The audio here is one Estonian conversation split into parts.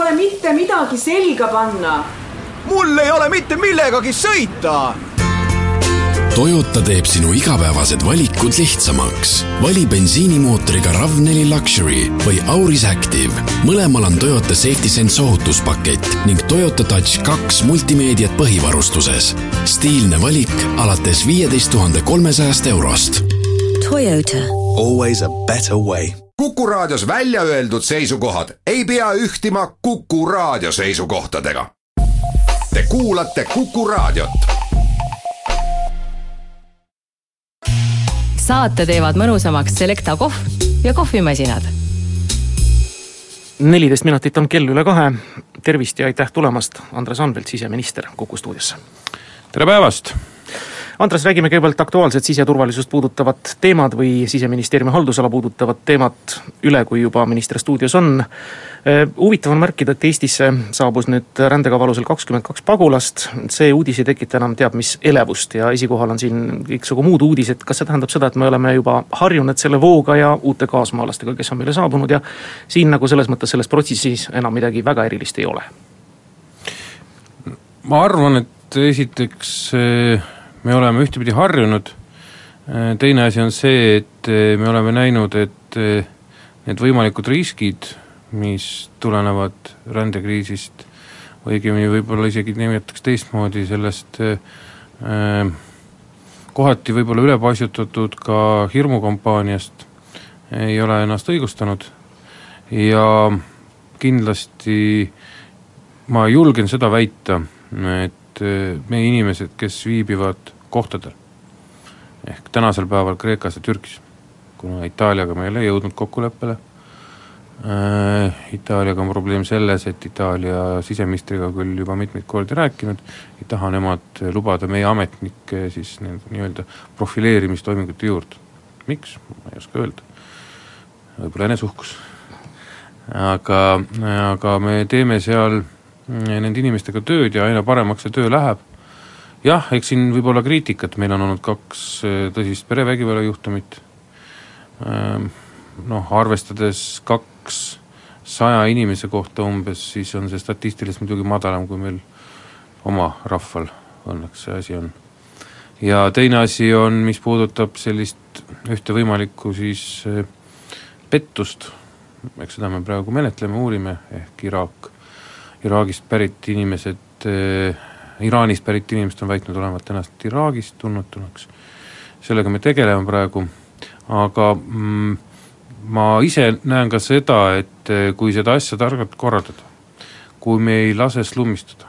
pole mitte midagi selga panna. mul ei ole mitte millegagi sõita Toyota teeb sinu igapäevased valikud lihtsamaks. vali bensiinimootoriga RAV4 Luxury või Auris Active. mõlemal on Toyota Safety Sense ohutuspakett ning Toyota Touch kaks multimeediat põhivarustuses. stiilne valik alates viieteist tuhande kolmesajast eurost. Toyota. Always a better way. Kuku raadios välja öeldud seisukohad ei pea ühtima Kuku raadio seisukohtadega. Te kuulate Kuku raadiot saate teevad mõnusamaks Selecta kohv ja kohvimasinad. neliteist minutit on kell üle kahe. tervist ja aitäh tulemast, Andres Anvelt, siseminister Kuku stuudiosse. tere päevast Andres, räägime kõigepealt aktuaalset siseturvalisust puudutavat teemad või siseministeeriumi haldusala puudutavat teemat üle, kui juba minister stuudios on. huvitav on märkida, et Eestisse saabus nüüd rändekava alusel kakskümmend kaks pagulast. see uudis ei tekita enam teab mis elevust ja esikohal on siin kõiksugu muud uudised. kas see tähendab seda, et me oleme juba harjunud selle vooga ja uute kaasmaalastega, kes on meile saabunud ja siin nagu selles mõttes selles protsessis enam midagi väga erilist ei ole? ma arvan, et esiteks me oleme ühtepidi harjunud, teine asi on see, et me oleme näinud, et need võimalikud riskid, mis tulenevad rändekriisist, õigemini võib-olla isegi nimetaks teistmoodi, sellest kohati võib-olla ülepaisutatud ka hirmukampaaniast, ei ole ennast õigustanud. Ja kindlasti ma julgen seda väita, et meie inimesed, kes viibivad kohtadel, ehk tänasel päeval Kreekas ja Türgis, kuna Itaaliaga me ei ole jõudnud kokkuleppele äh,, Itaaliaga on probleem selles, et Itaalia siseministriga küll juba mitmeid kordi rääkinud, ei taha nemad lubada meie ametnikke siis nii-öelda profileerimistoimingute juurde. miks, ma ei oska öelda, võib-olla eneseuhkus. aga, aga me teeme seal nende inimestega tööd ja aina paremaks see töö läheb. jah, eks siin võib olla kriitikat, meil on olnud kaks eh, tõsist perevägivalla juhtumit, ehm, noh, arvestades kaks saja inimese kohta umbes, siis on see statistiliselt muidugi madalam, kui meil oma rahval õnneks see asi on. ja teine asi on, mis puudutab sellist ühte võimalikku siis eh, pettust, eks seda me praegu menetleme, uurime, ehk Iraak Iraagist pärit inimesed äh,, Iraanist pärit inimesed on väitnud olevat ennast Iraagist tunnetuleks, sellega me tegeleme praegu, aga mm, ma ise näen ka seda, et äh, kui seda asja targalt korraldada, kui me ei lase slummistada,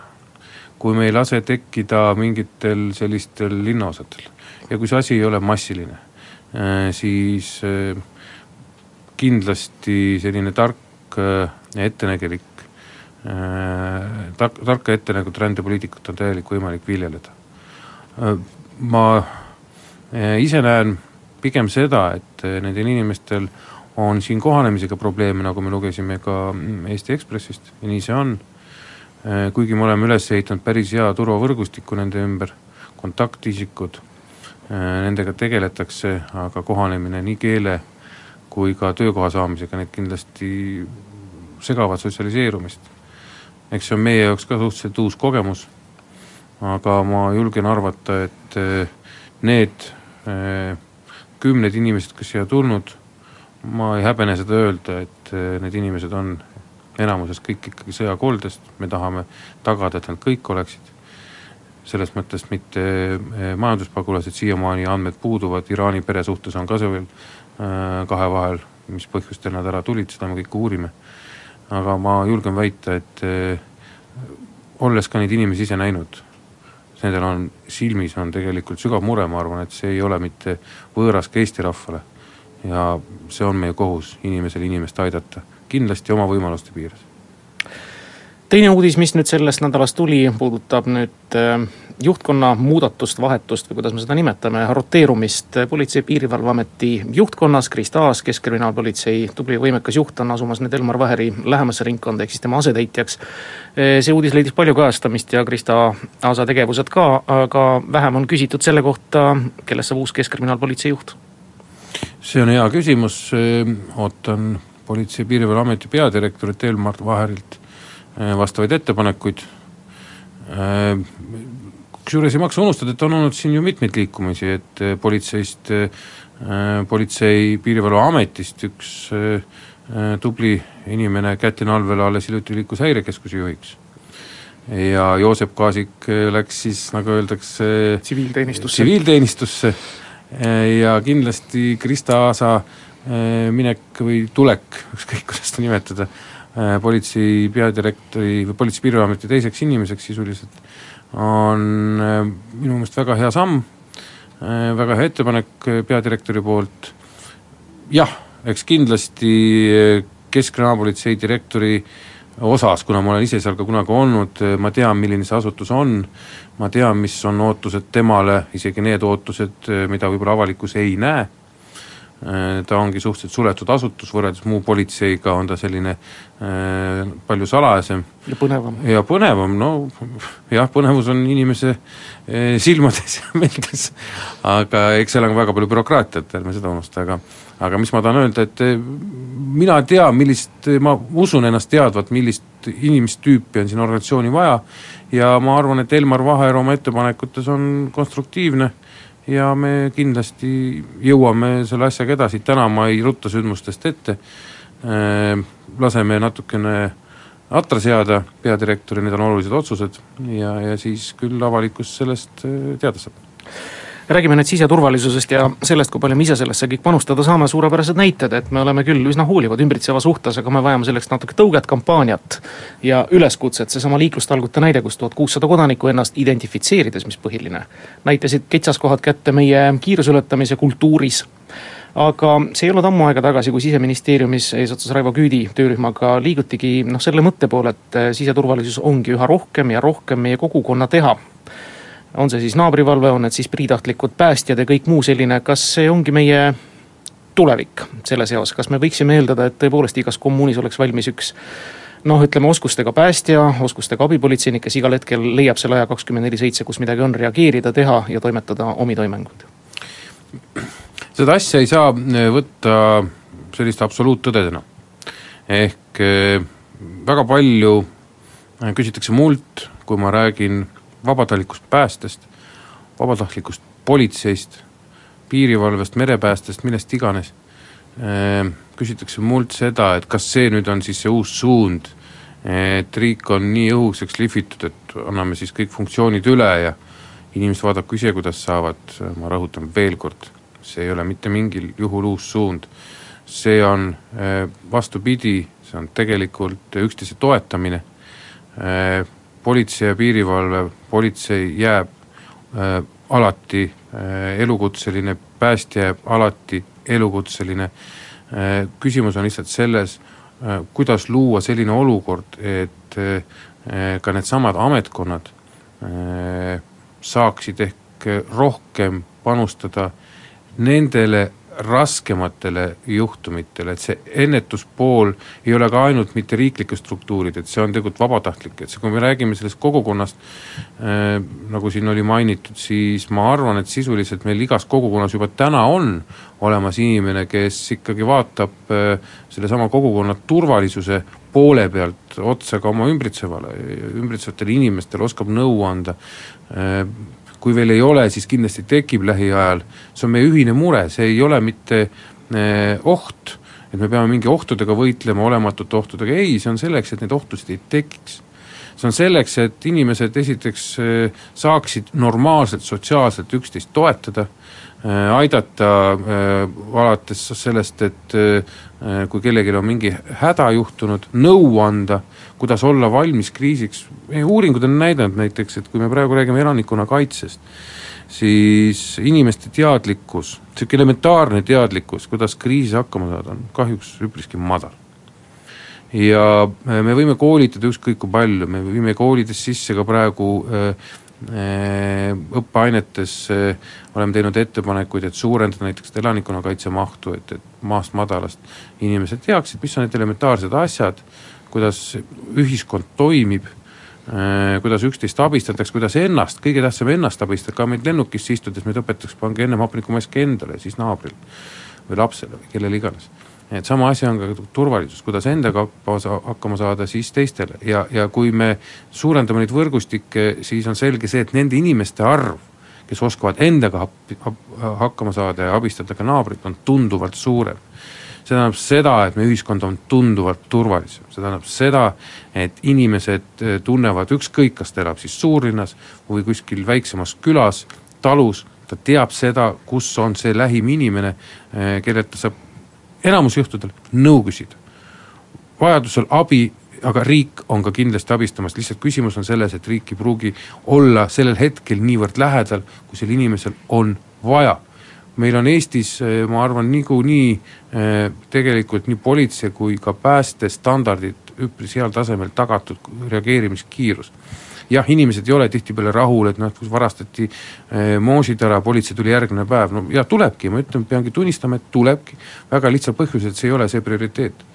kui me ei lase tekkida mingitel sellistel linnaosadel ja kui see asi ei ole massiline, siis kindlasti selline tark ja ettenägelik tark, tarka ettenägut rändepoliitikat on täielik võimalik viljeleda. Äh, ma äh, ise näen pigem seda, et nendel inimestel on siin kohanemisega probleeme, nagu me lugesime ka mm, Eesti Ekspressist ja nii see on, kuigi me oleme üles ehitanud päris hea turvavõrgustiku nende ümber, kontaktisikud, nendega tegeletakse, aga kohanemine nii keele kui ka töökoha saamisega, need kindlasti segavad sotsialiseerumist eks see on meie jaoks ka suhteliselt uus kogemus, aga ma julgen arvata, et eh, need eh, kümned inimesed, kes siia tulnud, ma ei häbene seda öelda, et eh, need inimesed on enamuses kõik ikkagi sõjakoldest, me tahame tagada, et nad kõik oleksid. Selles mõttes mitte majanduspagulased, siiamaani andmed puuduvad, Iraani pere suhtes on ka see veel kahe vahel, mis põhjustel nad ära tulid, seda me kõike uurime aga ma julgen väita, et eh, olles ka neid inimesi ise näinud, nendel on silmis on tegelikult sügav mure, ma arvan, et see ei ole mitte võõras ka Eesti rahvale. ja see on meie kohus inimesel inimest aidata, kindlasti oma võimaluste piires teine uudis, mis nüüd sellest nädalast tuli, puudutab nüüd äh, juhtkonna muudatust, vahetust või kuidas me seda nimetame, roteerumist Politsei- ja Piirivalveameti juhtkonnas. Krista Aas, Keskkriminaalpolitsei tubli ja võimekas juht, on asumas nüüd Elmar Vaheri lähemasse ringkonda ehk siis tema asetäitjaks. Äh, see uudis leidis palju kajastamist ja Krista Aasa tegevused ka, aga vähem on küsitud selle kohta, kellest saab uus Keskkriminaalpolitsei juht? see on hea küsimus, ootan Politsei- ja Piirivalveameti peadirektorit Elmar Vaherilt vastavaid ettepanekuid, äh, kusjuures ei maksa unustada, et on olnud siin ju mitmeid liikumisi, et äh, politseist, politsei Piirivalveametist üks tubli inimene, Kätlin Alvela, alles hiljuti liikus häirekeskuse juhiks. ja Joosep Kaasik läks siis, nagu öeldakse tsiviilteenistusse, tsiviilteenistusse. Ja kindlasti Krista Aasa minek või tulek, ükskõik kuidas seda nimetada, politsei peadirektori või Politsei- ja Piirivalveameti teiseks inimeseks sisuliselt, on minu meelest väga hea samm, väga hea ettepanek peadirektori poolt, jah, eks kindlasti Keskkriminaalpolitsei direktori osas, kuna ma olen ise seal ka kunagi olnud, ma tean, milline see asutus on, ma tean, mis on ootused temale, isegi need ootused, mida võib-olla avalikkus ei näe. Äh, ta ongi suhteliselt suletud asutus, võrreldes muu politseiga on ta selline äh, palju salajasem. ja põnevam. ja põnevam, no jah, põnevus on inimese äh, silmades ja meeltes, aga eks seal on väga palju bürokraatiat, ärme seda unusta, aga aga mis ma tahan öelda, et mina tean, millist, ma usun ennast teadvat, millist inimest tüüpi on siin organisatsiooni vaja ja ma arvan, et Elmar Vaher oma ettepanekutes on konstruktiivne ja me kindlasti jõuame selle asjaga edasi, täna ma ei rutta sündmustest ette, äh, laseme natukene atra seada peadirektori, need on olulised otsused. Ja, ja siis küll avalikkus sellest äh, teada saab räägime nüüd siseturvalisusest ja sellest, kui palju me ise sellesse kõik panustada saame, suurepärased näited, et me oleme küll üsna hoolivad ümbritseva suhtes, aga me vajame selleks natuke tõuget, kampaaniat ja üleskutset, seesama liiklustalgute näide, kus tuhat kuussada kodanikku ennast identifitseerides, mis põhiline, näitasid kitsaskohad kätte meie kiiruseületamise kultuuris. Aga see ei olnud ammu aega tagasi, kui siseministeeriumis eesotsas Raivo Küüdi töörühmaga liigutigi noh, selle mõtte poole, et siseturvalisus ongi üha rohkem ja rohkem meie kogukonna teha on see siis naabrivalve, on need siis priitahtlikud päästjad ja kõik muu selline, kas see ongi meie tulevik selles eos, kas me võiksime eeldada, et tõepoolest igas kommuunis oleks valmis üks noh, ütleme oskustega päästja, oskustega abipolitseinik, kes igal hetkel leiab selle aja kakskümmend neli seitse, kus midagi on, reageerida, teha ja toimetada omi toiminguid? seda asja ei saa eh, võtta selliste absoluuttõdedena. ehk eh, väga palju eh, küsitakse mult, kui ma räägin vabatahtlikust päästest, vabatahtlikust politseist, piirivalvest, merepäästest, millest iganes, ehm, küsitakse mult seda, et kas see nüüd on siis see uus suund, et riik on nii õhuseks lihvitud, et anname siis kõik funktsioonid üle ja inimesed vaadaku ise, kuidas saavad, ma rõhutan veel kord, see ei ole mitte mingil juhul uus suund, see on ehm, vastupidi, see on tegelikult üksteise toetamine, ehm, politsei ja piirivalve, politsei jääb äh, alati äh, elukutseline, päästja jääb alati elukutseline. Äh,, küsimus on lihtsalt selles äh,, kuidas luua selline olukord, et äh, ka needsamad ametkonnad äh, saaksid ehk rohkem panustada nendele raskematele juhtumitele, et see ennetuspool ei ole ka ainult mitte riiklikud struktuurid, et see on tegelikult vabatahtlik, et see, kui me räägime sellest kogukonnast äh,, nagu siin oli mainitud, siis ma arvan, et sisuliselt meil igas kogukonnas juba täna on olemas inimene, kes ikkagi vaatab äh, sellesama kogukonna turvalisuse poole pealt otsa ka oma ümbritsevale, ümbritsevatele inimestele, oskab nõu anda äh,, kui veel ei ole, siis kindlasti tekib lähiajal, see on meie ühine mure, see ei ole mitte eh, oht, et me peame mingi ohtudega võitlema, olematute ohtudega, ei, see on selleks, et neid ohtusid ei tekiks. see on selleks, et inimesed esiteks eh, saaksid normaalselt, sotsiaalselt üksteist toetada, aidata alates sellest, et kui kellelgi on mingi häda juhtunud, nõu anda, kuidas olla valmis kriisiks, uuringud on näidanud näiteks, et kui me praegu räägime elanikkonna kaitsest, siis inimeste teadlikkus, niisugune elementaarne teadlikkus, kuidas kriisis hakkama saada, on kahjuks üpriski madal. ja me võime koolitada ükskõik kui palju, me viime koolides sisse ka praegu äh, äh õppeainetes äh, oleme teinud ettepanekuid, et suurendada näiteks elanikkonnakaitse mahtu, et, et maast-madalast inimesed teaksid, mis on need elementaarsed asjad, kuidas ühiskond toimib, äh, kuidas üksteist abistatakse, kuidas ennast, kõige tähtsam ennast abistada, ka meid lennukisse istudes meid õpetatakse, pange ennem hapnikumask endale, siis naabrile või lapsele või kellele iganes. Et sama asi on ka turvalisus, kuidas endaga hakkama saada, siis teistele. Ja, ja kui me suurendame neid võrgustikke, siis on selge see, et nende inimeste arv, kes oskavad endaga hakkama saada ja abistada ka naabrit, on tunduvalt suurem. See tähendab seda, et meie ühiskond on tunduvalt turvalisem, see tähendab seda, et inimesed eh, tunnevad ükskõik, kas ta elab siis suurlinnas või kuskil väiksemas külas, talus, ta teab seda, kus on see lähim inimene, eh, kellelt ta saab enamus juhtudel nõu küsida. vajadusel abi, aga riik on ka kindlasti abistamas, lihtsalt küsimus on selles, et riik ei pruugi olla sellel hetkel niivõrd lähedal, kui sel inimesel on vaja meil on Eestis, eh, ma arvan, niikuinii eh, tegelikult nii politsei kui ka päästestandardid üpris heal tasemel tagatud reageerimiskiirus. Jah, inimesed ei ole tihtipeale rahul, et noh, kus varastati eh, moosid ära, politsei tuli järgmine päev, no ja tulebki, ma ütlen, peangi tunnistama, et tulebki, väga lihtsal põhjusel, et see ei ole see prioriteet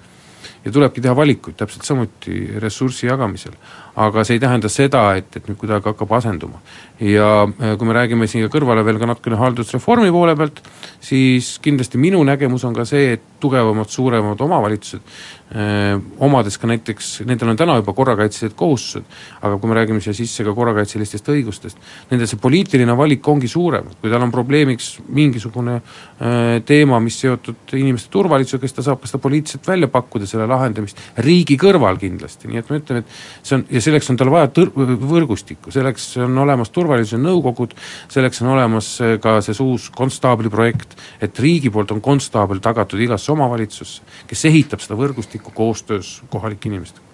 ja tulebki teha valikuid, täpselt samuti ressursi jagamisel. aga see ei tähenda seda, et, et nüüd kuidagi hakkab asenduma. ja äh, kui me räägime siia kõrvale veel ka natukene haldusreformi poole pealt, siis kindlasti minu nägemus on ka see, et tugevamad, suuremad omavalitsused Äh, omades ka näiteks, nendel on täna juba korrakaitselised kohustused, aga kui me räägime siia sisse ka korrakaitselistest õigustest, nendel see poliitiline valik ongi suurem, kui tal on probleemiks mingisugune äh, teema, mis seotud inimeste turvalisusega, siis ta saab ka seda poliitiliselt välja pakkuda, selle lahendamist, riigi kõrval kindlasti, nii et ma ütlen, et see on, ja selleks on tal vaja tõr-, võrgustikku, selleks on olemas turvalisuse nõukogud, selleks on olemas äh, ka see uus konstaabli projekt, et riigi poolt on konstaabel tagatud igasse omavalitsusse, kes ehitab seda võrgustikku, koostöös kohalike inimestega.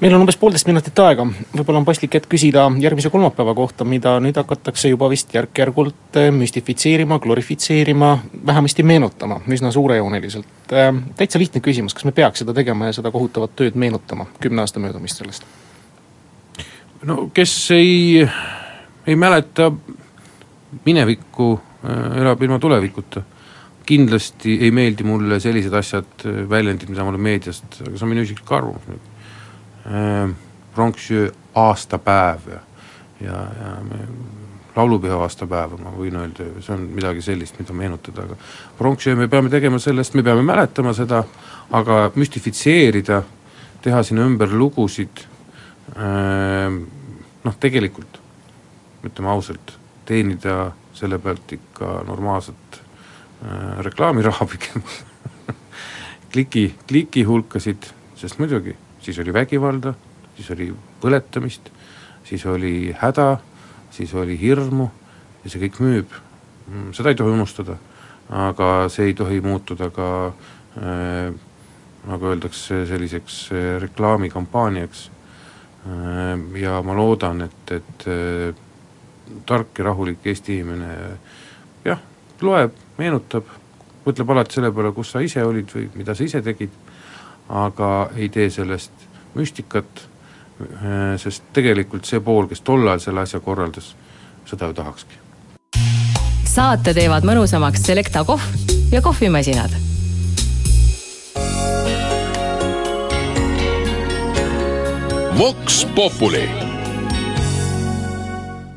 Meil on umbes poolteist minutit aega, võib-olla on paslik hetk küsida järgmise kolmapäeva kohta, mida nüüd hakatakse juba vist järk-järgult äh, müstifitseerima, glorifitseerima, vähemasti meenutama. Üsna suurejooneliselt. Äh, täitsa lihtne küsimus, kas me peaks seda tegema ja seda kohutavat tööd meenutama, kümne aasta möödumist sellest? no kes ei, ei mäleta minevikku, äh, elab ilma tulevikuta kindlasti ei meeldi mulle sellised asjad, väljendid, mida ma olen meediast, aga see on minu isiklik arvamus nüüd pronksiöö aastapäev ja, ja, ja me, laulupüha aastapäeva ma võin öelda, see on midagi sellist, mida meenutada, aga pronksiöö me peame tegema sellest, me peame mäletama seda, aga müstifitseerida, teha sinna ümber lugusid äh,, noh tegelikult, ütleme ausalt, teenida selle pealt ikka normaalset Äh, reklaamiraha pigem. Kliki, kliki hulkasid, sest muidugi, siis oli vägivalda, siis oli põletamist, siis oli häda, siis oli hirmu ja see kõik müüb. Mm, seda ei tohi unustada, aga see ei tohi muutuda ka äh, nagu öeldakse, selliseks äh, reklaamikampaaniaks äh,. ja ma loodan, et, et äh, tark ja rahulik Eesti inimene jah, loeb meenutab, mõtleb alati selle peale, kus sa ise olid või mida sa ise tegid, aga ei tee sellest müstikat, äh, sest tegelikult see pool, kes tol ajal selle asja korraldas, seda ju tahakski. saate teevad mõnusamaks Selecta kohv ja kohvimasinad Vox Populi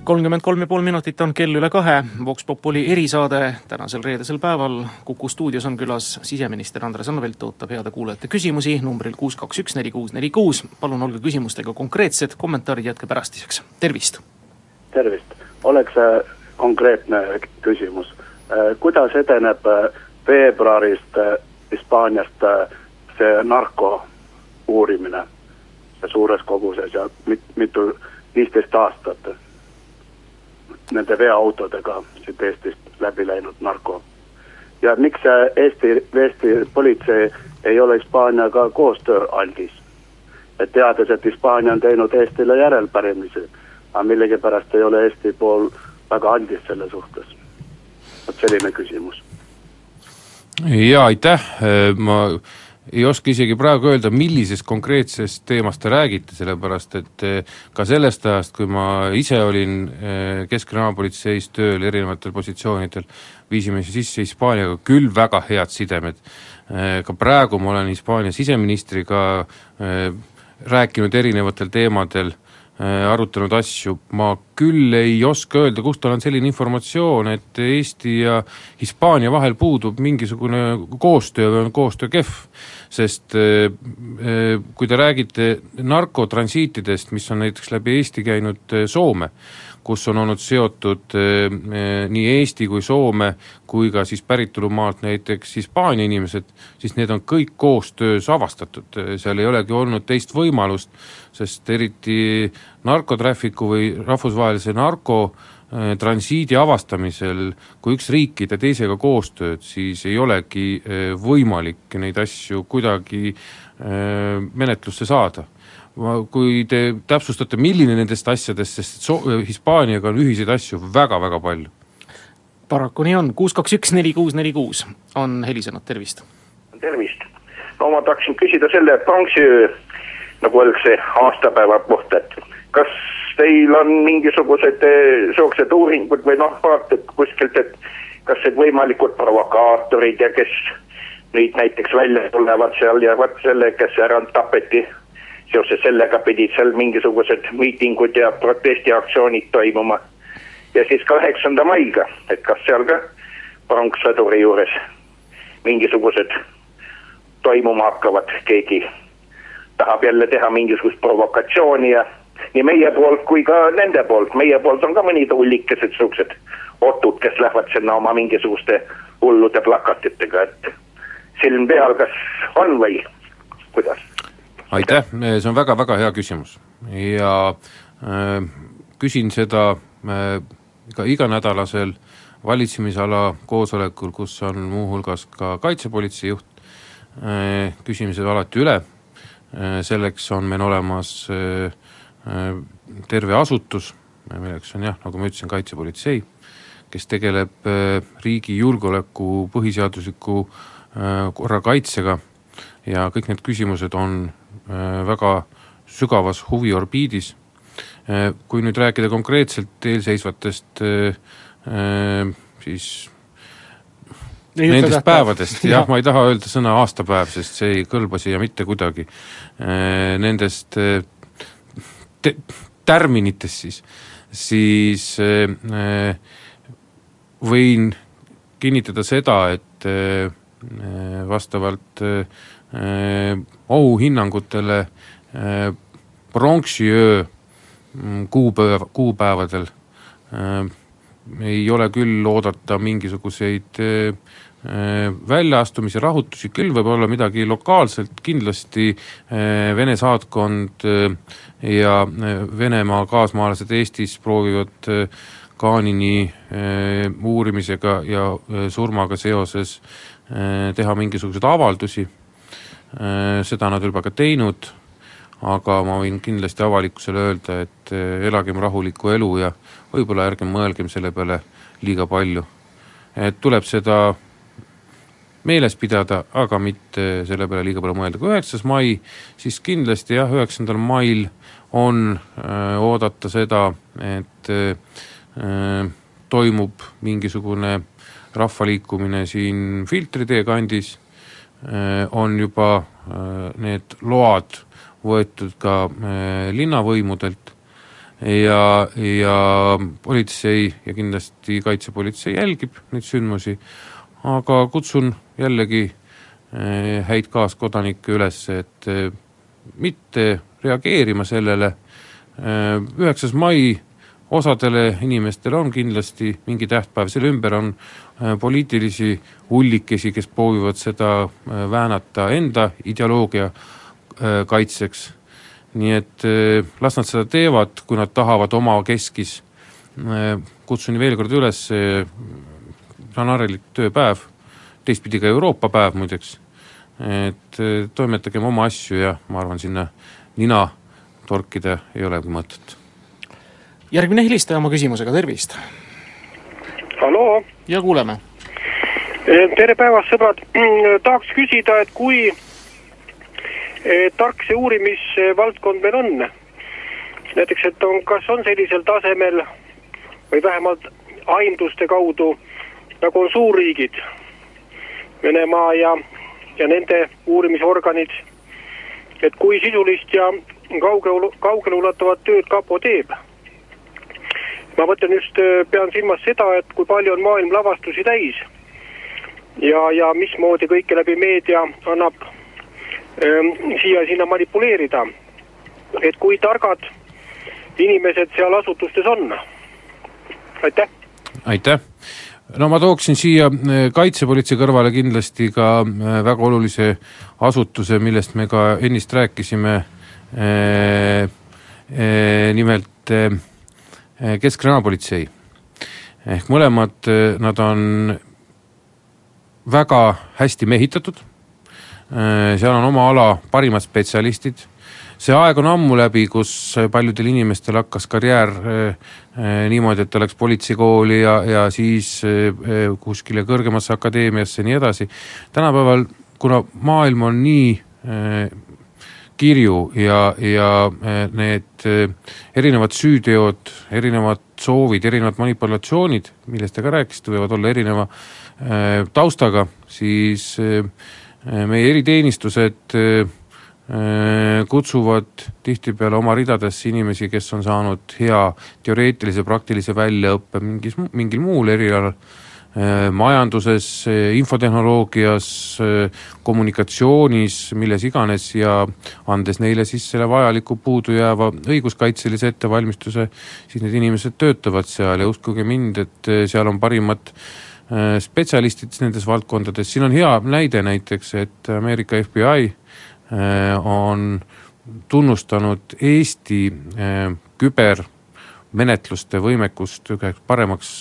kolmkümmend kolm ja pool minutit on kell üle kahe, Vox Populi erisaade tänasel reedesel päeval. kuku stuudios on külas siseminister Andres Anvelt, ootab heade kuulajate küsimusi numbril kuus, kaks, üks, neli, kuus, neli, kuus. palun olge küsimustega konkreetsed, kommentaarid jätke pärastiseks, tervist! tervist, oleks äh, konkreetne küsimus. Äh, kuidas edeneb äh, veebruarist Hispaaniast see narko uurimine suures koguses ja mit-, mitu, viisteist aastat? Nende veoautodega siit Eestist läbi läinud narko. ja miks Eesti, Eesti politsei ei ole Hispaaniaga koostööaldis? et teades, et Hispaania on teinud Eestile järelpärimisi, aga millegipärast ei ole Eesti pool väga andis selle suhtes. vot selline küsimus. jaa, aitäh, ma ei oska isegi praegu öelda, millisest konkreetsest teemast te räägite, sellepärast et eh, ka sellest ajast, kui ma ise olin eh, Keskkriminaalpolitseis tööl erinevatel positsioonidel, viisime sisse Hispaaniaga küll väga head sidemed. Eh, ka praegu ma olen Hispaania siseministriga rääkinud erinevatel teemadel, arutanud asju, ma küll ei oska öelda, kust tal on selline informatsioon, et Eesti ja Hispaania vahel puudub mingisugune koostöö või on koostöö kehv. Sest kui te räägite narkotransiitidest, mis on näiteks läbi Eesti käinud Soome, kus on olnud seotud nii Eesti kui Soome kui ka siis päritolumaalt näiteks Hispaania inimesed, siis need on kõik koostöös avastatud, seal ei olegi olnud teist võimalust, sest eriti narkotraffiku või rahvusvahelise narko eh, transiidi avastamisel, kui üks riik ei tee teisega koostööd, siis ei olegi võimalik neid asju kuidagi menetlusse saada kui te täpsustate, milline nendest asjadest, sest so-, Hispaaniaga on ühiseid asju väga-väga palju. paraku nii on, kuus kaks üks neli kuus neli kuus on helisenud, tervist. tervist, no ma tahaksin küsida selle pronksiöö, nagu öeldakse, aastapäeva kohta, et kas teil on mingisugused niisugused uuringud või noh, vaated kuskilt, et kas need võimalikud provokaatorid ja kes nüüd näiteks välja tulevad seal ja vot selle, kes ära tapeti seoses sellega pidid seal mingisugused miitingud ja protestiaktsioonid toimuma. ja siis kaheksanda maiga, et kas seal ka pronkssõduri juures mingisugused toimuma hakkavad, keegi tahab jälle teha mingisugust provokatsiooni ja nii meie poolt kui ka nende poolt, meie poolt on ka mõnid hullikesed siuksed otud, kes lähevad sinna oma mingisuguste hullude plakatitega, et silm peal, kas on või kuidas? aitäh, see on väga-väga hea küsimus. Ja äh, küsin seda äh, ka iganädalasel valitsemisala koosolekul, kus on muuhulgas ka kaitsepolitsei juht äh,, küsime seda alati üle. Äh,, selleks on meil olemas äh, terve asutus, milleks on jah, nagu ma ütlesin, kaitsepolitsei, kes tegeleb äh, riigi julgeoleku põhiseadusliku äh, korra kaitsega ja kõik need küsimused on Äh, väga sügavas huviorbiidis. Äh, kui nüüd rääkida konkreetselt eelseisvatest äh, siis ei nendest päevadest, jah ja., ma ei taha öelda sõna aastapäev, sest see ei kõlba siia mitte kuidagi, nendest tärminitest siis, siis võin kinnitada seda, et vastavalt Äh, ohuhinnangutele äh, pronksiöö mm, kuupäev, kuupäevadel äh, ei ole küll oodata mingisuguseid väljaastumise rahutusi, küll võib olla midagi lokaalselt, kindlasti Vene saatkond ja Venemaa kaasmaalased Eestis proovivad Kaanini uurimisega ja surmaga seoses teha mingisuguseid avaldusi Äh, seda nad juba ka teinud, aga ma võin kindlasti avalikkusele öelda, et äh, elagem rahulikku elu ja võib-olla ärgem mõelgem selle peale liiga palju. et tuleb seda meeles pidada, aga mitte selle peale liiga palju mõelda, kui üheksas mai, siis kindlasti jah, üheksandal mail on öö, äh, oodata seda, et öö, toimub mingisugune rahvaliikumine siin Filtritee kandis. Äh, on juba äh, need load võetud ka äh, linnavõimudelt. Ja, ja politsei ja kindlasti kaitsepolitsei jälgib neid sündmusi, aga kutsun jällegi häid kaaskodanikke üles, et mitte reageerima sellele, üheksas mai osadele inimestele on kindlasti mingi tähtpäev, selle ümber on poliitilisi hullikesi, kes proovivad seda väänata enda ideoloogia kaitseks, nii et las nad seda teevad, kui nad tahavad oma keskis, kutsun veel kord üles, see on harilik tööpäev, teistpidi ka Euroopa päev muideks, et toimetagem oma asju ja ma arvan, sinna nina torkida ei olegi mõtet järgmine helistaja oma küsimusega, tervist! halloo! ja kuuleme! Eh, tere päevast, sõbrad! Tahaks küsida, et kui eh, tark see uurimisvaldkond meil on? näiteks, et on, kas on sellisel tasemel või vähemalt aimduste kaudu, nagu on suurriigid, Venemaa ja, ja nende uurimisorganid, et kui sisulist ja kaugel, kaugeleulatuvat tööd kapo teeb. ma mõtlen just, pean silmas seda, et kui palju on maailm lavastusi täis ja, ja mismoodi kõike läbi meedia annab ähm, siia-sinna manipuleerida. et kui targad inimesed seal asutustes on. aitäh. aitäh no ma tooksin siia kaitsepolitsei kõrvale kindlasti ka väga olulise asutuse, millest me ka ennist rääkisime. Äh, nimelt Keskkriminaalpolitsei. ehk mõlemad, nad on väga hästi mehitatud, seal on oma ala parimad spetsialistid, see aeg on ammu läbi, kus paljudel inimestel hakkas karjäär niimoodi, et ta läks politseikooli ja, ja siis kuskile kõrgemasse akadeemiasse ja nii edasi, tänapäeval kuna maailm on nii kirju ja, ja need erinevad süüteod, erinevad soovid, erinevad manipulatsioonid, millest te ka rääkisite, võivad olla erineva taustaga, siis meie eriteenistused kutsuvad tihtipeale oma ridadesse inimesi, kes on saanud hea teoreetilise, praktilise väljaõppe mingis, mingil muul erialal. Äh, majanduses, infotehnoloogias, äh, kommunikatsioonis, milles iganes ja andes neile siis selle vajaliku puudujääva õiguskaitselise ettevalmistuse, siis need inimesed töötavad seal. Ja uskuge mind, et äh, seal on parimad spetsialistid nendes valdkondades, siin on hea näide näiteks, et Ameerika FBI on tunnustanud Eesti kübermenetluste võimekust üheks paremaks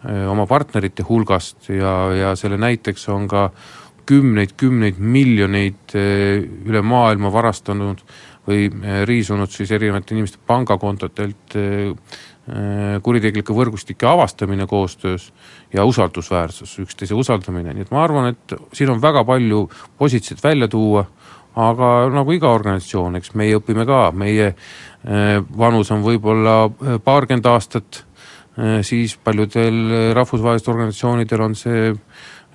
Äh, oma partnerite hulgast ja, ja selle näiteks on ka kümneid-kümneid miljoneid äh, üle maailma varastanud või äh, riisunud siis erinevate inimeste pangakontodelt kuritegelike võrgustike avastamine koostöös ja usaldusväärsus, üksteise usaldamine, nii et ma arvan, et siin on väga palju positiivset välja tuua, aga nagu iga organisatsioon, eks meie õpime ka, meie vanus on võib-olla paarkümmend aastat. Äh, siis paljudel rahvusvahelistel organisatsioonidel on see,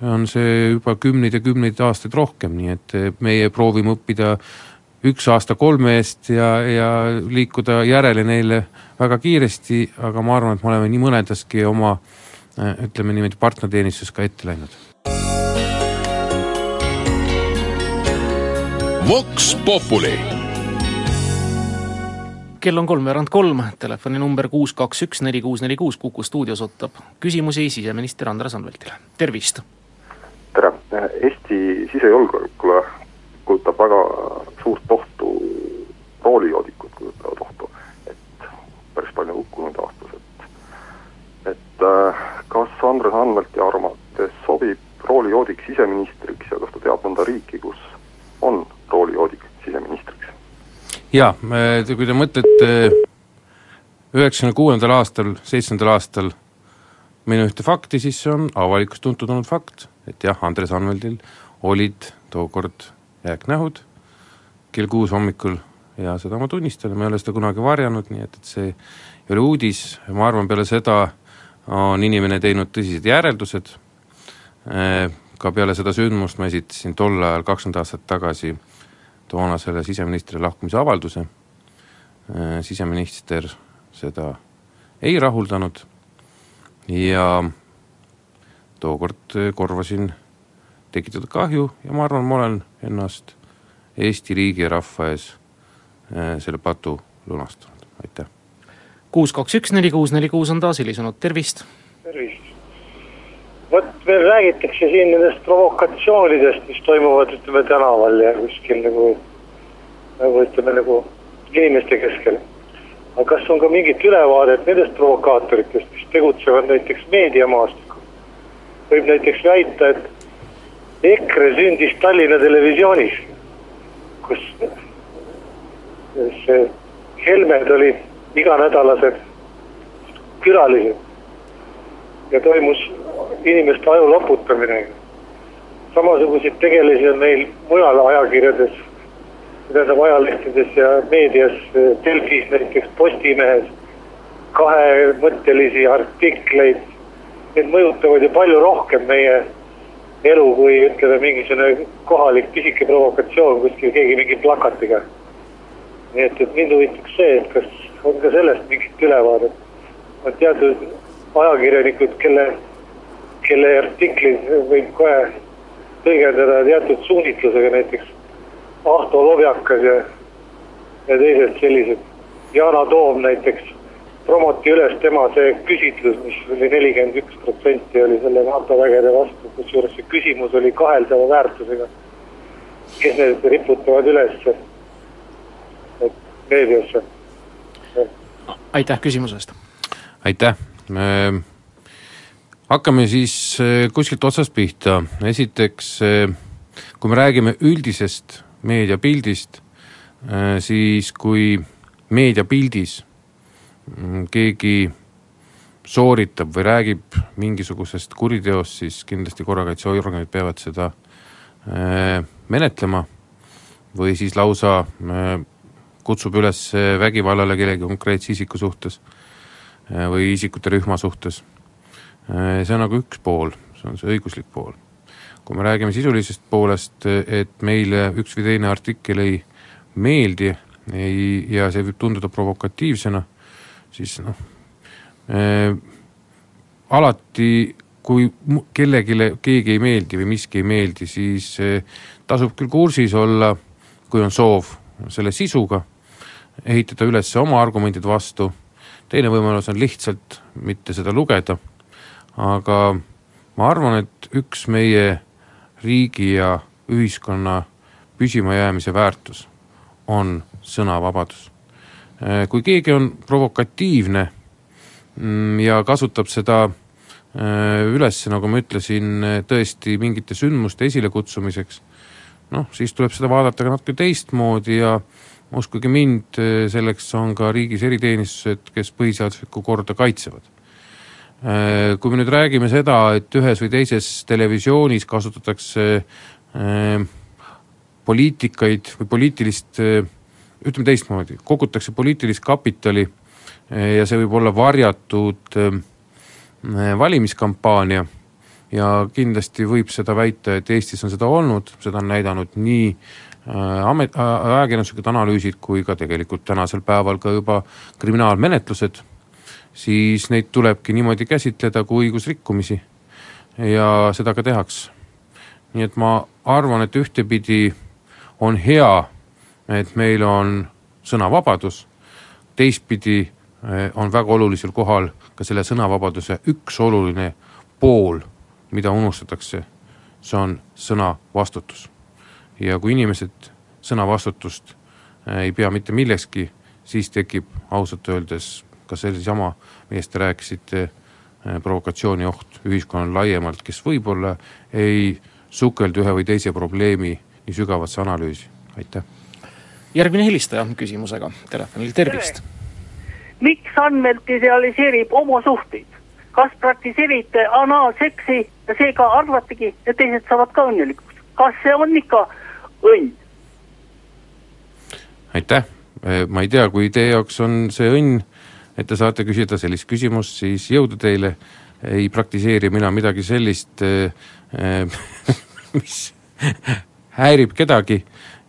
on see juba kümneid ja kümneid aastaid rohkem, nii et meie proovime õppida üks aasta kolme eest ja, ja liikuda järele neile väga kiiresti, aga ma arvan, et me oleme nii mõnedaski oma ütleme niimoodi partnerteenistuses ka ette läinud. Vox Populi. Kell on kolmveerand kolm, telefoninumber kuus, kaks, üks, neli, kuus, neli, kuus, Kuku stuudios ootab küsimusi siseminister Andres Anveltile, tervist. tere, Eesti sisejulgeolekule kujutab väga suurt ohtu roolijoodikud kujutavad ohtu, et päris palju hukkunud aastas, et et äh, kas Andres Anvelti arvates sobib roolijoodik siseministriks ja kas ta teab mõnda riiki, kus on roolijoodik siseministriks? jaa, kui te mõtlete üheksakümne kuuendal aastal, seitsmendal aastal minu ühte fakti, siis see on avalikult tuntud olnud fakt, et jah, Andres Anveldil olid tookord jääknähud kell kuus hommikul ja seda ma tunnistan ja ma ei ole seda kunagi varjanud, nii et, et see ei ole uudis, ma arvan, peale seda on inimene teinud tõsised järeldused, ka peale seda sündmust ma esitasin tol ajal, kakskümmend aastat tagasi, toonasele siseministrile lahkumise avalduse, äh, siseminister seda ei rahuldanud ja tookord korvasin tekitatud kahju ja ma arvan, ma olen ennast Eesti riigi ja rahva ees äh, selle patu lunastanud, aitäh. kuus, kaks, üks, neli, kuus, neli, kuus on taas helisenud, tervist. tervist vot veel räägitakse siin nendest provokatsioonidest, mis toimuvad, ütleme tänaval ja kuskil nagu, nagu ütleme nagu inimeste keskel. aga kas on ka mingit ülevaadet nendest provokaatoritest, mis tegutsevad näiteks meediamaastikul? võib näiteks väita, et EKRE sündis Tallinna Televisioonis, kus see Helmed olid iganädalased külalised ja toimus inimeste aju loputamine. samasuguseid tegelasi on meil mujal ajakirjades, tähendab ajalehtedes ja meedias, Delfis näiteks, Postimehes, kahemõttelisi artikleid. Need mõjutavad ju palju rohkem meie elu kui ütleme, mingisugune kohalik pisike provokatsioon kuskil keegi mingi plakatiga. nii et, et mind huvitaks see, et kas on ka sellest mingit ülevaadet. on teatud ajakirjanikud, kelle, kelle artikleid võib kohe tõlgendada teatud suunitlusega, näiteks Ahto Lobjakas ja, ja teised sellised. Yana Toom näiteks promoti üles tema see küsitlus, mis oli nelikümmend üks protsenti oli selle NATO vägede vastu, kusjuures see küsimus oli kaheldava väärtusega. kes need riputavad üles meediasse? aitäh küsimuse eest. aitäh, hakkame siis eh, kuskilt otsast pihta, esiteks eh, kui me räägime üldisest meediapildist, siis kui meediapildis mm, keegi sooritab või räägib mingisugusest kuriteost, siis kindlasti korrakaitseorganid peavad seda eh, menetlema. Või siis lausa eh, kutsub üles vägivallale kellegi konkreetse isiku suhtes. eh, või isikute rühma suhtes. see on nagu üks pool, see on see õiguslik pool. kui me räägime sisulisest poolest, et meile üks või teine artikkel ei meeldi ei, ja see võib tunduda provokatiivsena, siis noh äh,, alati kui kellelegi, keegi ei meeldi või miski ei meeldi, siis äh, tasub küll kursis olla, kui on soov selle sisuga, ehitada üles oma argumendid vastu, teine võimalus on lihtsalt mitte seda lugeda, aga ma arvan, et üks meie riigi ja ühiskonna püsimajäämise väärtus on sõnavabadus. kui keegi on provokatiivne mm, ja kasutab seda äh, üles, nagu ma ütlesin, tõesti mingite sündmuste esilekutsumiseks, noh, siis tuleb seda vaadata ka natuke teistmoodi ja uskuge mind, selleks on ka riigis eriteenistused, kes põhiseaduslikku korda kaitsevad. Kui me nüüd räägime seda, et ühes või teises televisioonis kasutatakse äh, poliitikaid või poliitilist, ütleme teistmoodi, kogutakse poliitilist kapitali ja see võib olla varjatud valimiskampaania ja kindlasti võib seda väita, et Eestis on seda olnud, seda on näidanud nii äh, amet, ajakirjanduslikud analüüsid kui ka tegelikult tänasel päeval ka juba kriminaalmenetlused, siis neid tulebki niimoodi käsitleda kui õigusrikkumisi ja seda ka tehakse. nii et ma arvan, et ühtepidi on hea, et meil on sõnavabadus, teistpidi eh, on väga olulisel kohal ka selle sõnavabaduse üks oluline pool, mida unustatakse, see on sõnavastutus. Ja kui inimesed sõnavastutust eh, ei pea mitte millekski, siis tekib ausalt öeldes ka sellesama, millest te rääkisite, provokatsiooni oht ühiskonnal laiemalt, kes võib-olla ei sukeldu ühe või teise probleemi nii sügavasse analüüsi, aitäh. järgmine helistaja küsimusega telefonil, tervist. miks andmelt idealiseerib homosuhteid? kas praktiseerite anaalseksi ja seega arvategi, et teised saavad ka õnnelikuks? kas see on ikka õnn? aitäh, ma ei tea, kui teie jaoks on see õnn, et te saate küsida sellist küsimust, siis jõudu teile, ei praktiseeri mina midagi sellist, mis häirib kedagi.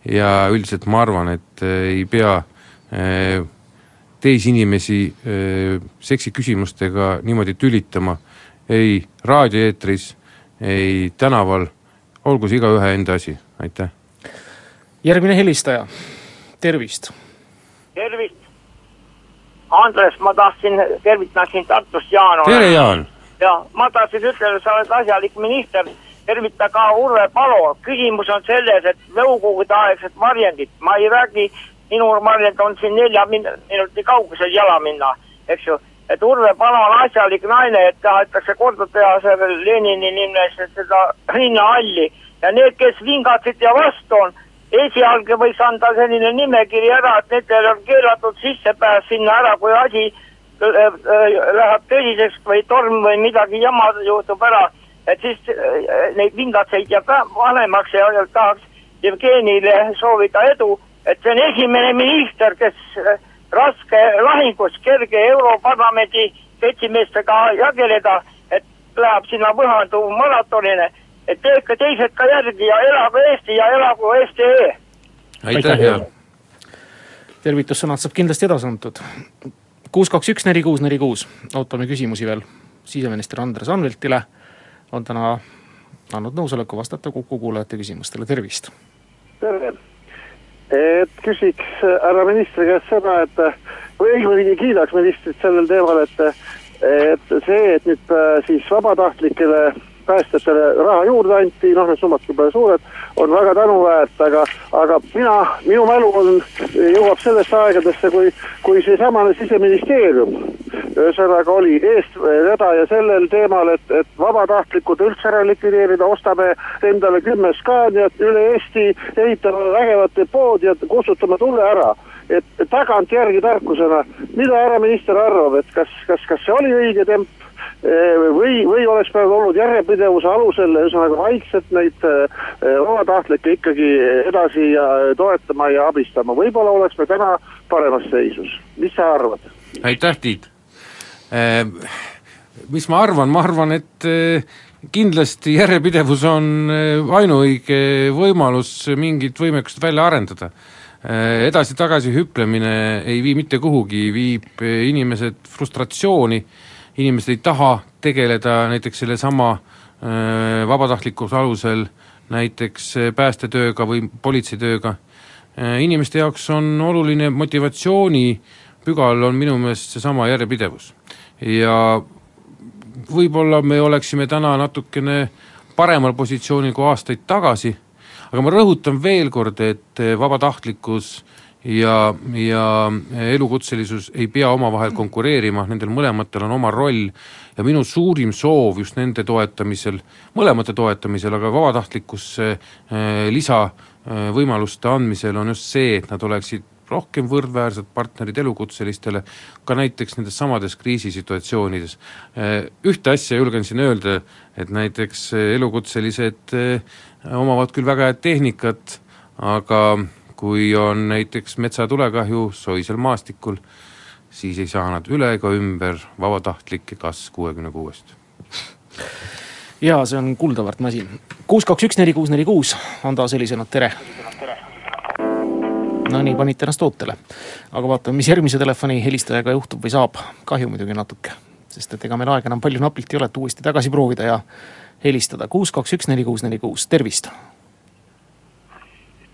Ja üldiselt ma arvan, et eh, ei pea eh, teisi inimesi eh, seksiküsimustega niimoodi tülitama. Ei raadioeetris, ei tänaval, olgu see igaühe enda asi, aitäh. Järgmine helistaja, tervist. tervist. Andres, ma tahtsin tervitada sind Tartust, Jaan. tere, Jaan. ja ma tahtsin ütelda, sa oled asjalik minister, tervita ka Urve Palo. küsimus on selles, et nõukogudeaegsed varjendid, ma ei räägi, minu varjend on siin nelja min- minuti kaugusel jala minna, eks ju. et Urve Palo on asjalik naine, et tahetakse korda teha sellele Lenini nimes seda rinnahalli ja need, kes vingatsid ja vastu on, esialgu võiks anda selline nimekiri ära, et nendel on keelatud sissepääs sinna ära, kui asi äh, äh, läheb tõsiseks või torm või midagi jama juhtub ära, et siis äh, neid vingatseid jääb vanemaks ja tahaks Jevgenile soovida edu, et see on esimene minister, kes raske lahingus kerge Europarlamendi seltsimeestega jageleda, et läheb sinna Võhandu maratonile, et tehke teised ka järgi ja elagu Eesti ja elagu STE. aitäh, Jaan. tervitussõnad saab kindlasti edasi antud. kuus, kaks, üks, neli, kuus, neli, kuus, ootame küsimusi veel siseminister Andres Anveltile. on täna andnud nõusoleku vastata Kuku kuulajate küsimustele, tervist. tere, et küsiks härra ministri käest seda, et või õigemini kiidaks ministrit sellel teemal, et, et see, et nüüd äh, siis vabatahtlikele päästjatele raha juurde anti, noh, need summad küll pole suured, on väga tänuväärt, aga, aga mina, minu mälu on, jõuab sellesse aegadesse, kui, kui seesamane siseministeerium ühesõnaga oli eestvedaja sellel teemal, et, et vabatahtlikud üldse ära likvideerida, ostame endale kümme Scaniat üle Eesti, ehitame vägevat depood ja kustutame tule ära. Et tagantjärgi tarkusena, mida härra minister arvab, et kas, kas, kas see oli õige temp või, või oleks pidanud olnud järjepidevuse alusel, ühesõnaga vaikselt neid vabatahtlikke ikkagi edasi toetama ja abistama, võib-olla oleks me täna paremas seisus, mis sa arvad? aitäh, Tiit! Mis ma arvan, ma arvan, et kindlasti järjepidevus on ainuõige võimalus mingit võimekust välja arendada. Edasi-tagasi hüplemine ei vii mitte kuhugi, viib inimesed frustratsiooni, inimesed ei taha tegeleda näiteks sellesama vabatahtlikkuse alusel näiteks päästetööga või politseitööga, inimeste jaoks on oluline motivatsioonipügal on minu meelest seesama järjepidevus. ja võib-olla me oleksime täna natukene paremal positsioonil kui aastaid tagasi aga ma rõhutan veel kord, et vabatahtlikkus ja, ja elukutselisus ei pea omavahel konkureerima, nendel mõlematel on oma roll ja minu suurim soov just nende toetamisel, mõlemate toetamisel, aga vabatahtlikkusse eh, lisavõimaluste andmisel on just see, et nad oleksid rohkem võrdväärsed partnerid elukutselistele, ka näiteks nendes samades kriisisituatsioonides. Ühte asja julgen siin öelda, et näiteks elukutselised omavad küll väga head tehnikat, aga kui on näiteks metsatulekahju soisel maastikul, siis ei saa nad üle ega ümber vabatahtlike kas kuuekümne kuuest. jaa, see on kuldaväärt masin. kuus, kaks, üks, neli, kuus, neli, kuus on taas helisenud, tere! no nii, panite ennast ootele. aga vaatame, mis järgmise telefoni helistajaga juhtub või saab, kahju muidugi natuke, sest et ega meil aega enam palju napilt ei ole, et uuesti tagasi proovida ja helistada, kuus, kaks, üks, neli, kuus, neli, kuus, tervist!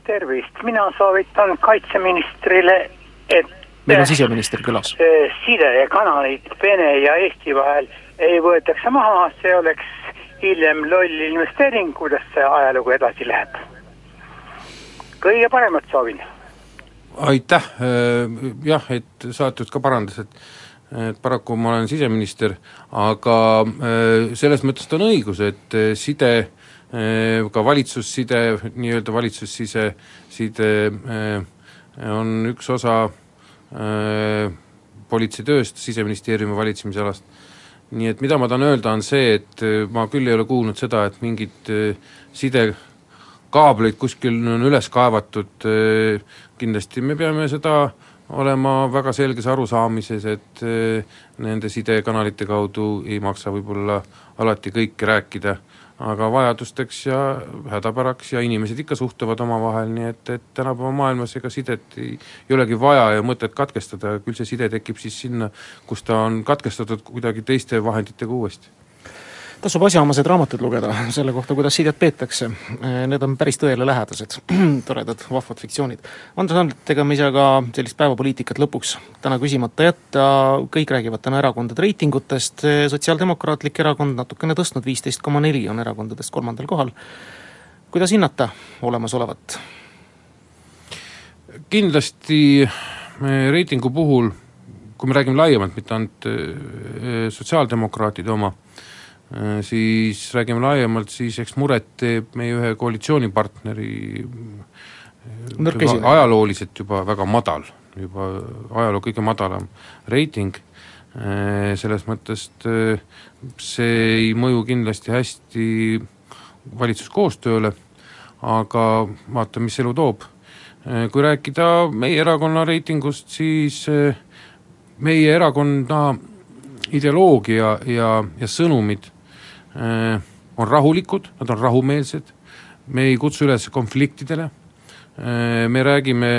Tervist, mina soovitan kaitseministrile, et meil on siseminister külas. sidekanalid Vene ja Eesti vahel ei võetakse maha, see oleks hiljem loll investeering, kuidas see ajalugu edasi läheb. kõige paremat soovin. aitäh, jah, et saatus ka parandas, et et paraku ma olen siseminister, aga selles mõttes ta on õigus, et side ka valitsusside, nii-öelda valitsussise, side on üks osa politseitööst, Siseministeeriumi valitsemisalast, nii et mida ma tahan öelda, on see, et ma küll ei ole kuulnud seda, et mingid sidekaableid kuskil on üles kaevatud, kindlasti me peame seda olema väga selges arusaamises, et nende sidekanalite kaudu ei maksa võib-olla alati kõike rääkida aga vajadusteks ja hädapäraks ja inimesed ikka suhtlevad omavahel, nii et, et tänapäeva maailmas ega sidet ei, ei olegi vaja ja mõtet katkestada, küll see side tekib siis sinna, kus ta on katkestatud kuidagi teiste vahenditega uuesti tasub asjaomased raamatud lugeda selle kohta, kuidas sidet peetakse. Need on päris tõele lähedased, toredad, vahvad fiktsioonid. Andres Anvelt, ega me ei saa ka sellist päevapoliitikat lõpuks täna küsimata jätta, kõik räägivad täna erakondade reitingutest, Sotsiaaldemokraatlik Erakond natukene tõstnud, viisteist koma neli on erakondadest kolmandal kohal. kuidas hinnata olemasolevat? kindlasti reitingu puhul, kui me räägime laiemalt, mitte ainult sotsiaaldemokraatide oma, Äh, siis räägime laiemalt, siis eks muret teeb meie ühe koalitsioonipartneri juba ajalooliselt juba väga madal, juba ajaloo kõige madalam reiting, äh, selles mõttes äh, see ei mõju kindlasti hästi valitsuskoostööle, aga vaatame, mis elu toob. kui rääkida meie erakonna reitingust, siis meie erakonna ideoloogia ja, ja sõnumid Äh, on rahulikud, nad on rahumeelsed, me ei kutsu üles konfliktidele, me räägime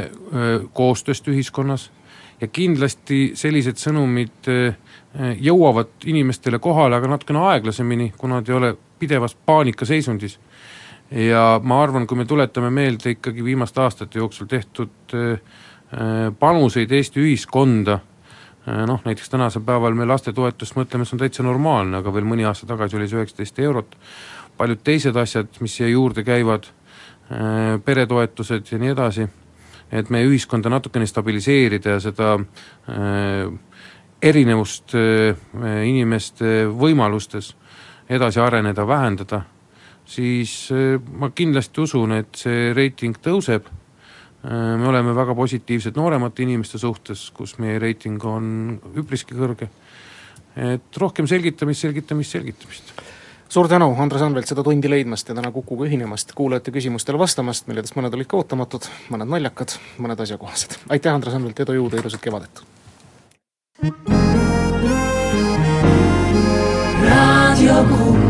koostööst ühiskonnas ja kindlasti sellised sõnumid jõuavad inimestele kohale, aga natukene aeglasemini, kuna nad ei ole pidevas paanikaseisundis. ja ma arvan, kui me tuletame meelde ikkagi viimaste aastate jooksul tehtud panuseid Eesti ühiskonda, noh näiteks tänasel päeval me lastetoetust mõtleme, see on täitsa normaalne, aga veel mõni aasta tagasi oli see üheksateist eurot, paljud teised asjad, mis siia juurde käivad, peretoetused ja nii edasi, et meie ühiskonda natukene stabiliseerida ja seda äh, erinevust äh, inimeste võimalustes edasi areneda, vähendada, siis äh, ma kindlasti usun, et see reiting tõuseb, me oleme väga positiivsed nooremate inimeste suhtes, kus meie reiting on üpriski kõrge, et rohkem selgitamist, selgitamist, selgitamist suur tänu, Andres Anvelt, seda tundi leidmast ja täna Kukuga ühinemast, kuulajate küsimustele vastamast, milledest mõned olid ka ootamatud, mõned naljakad, mõned asjakohased. aitäh, Andres Anvelt, edu, jõudu, ilusat kevadet! raadio Kuku.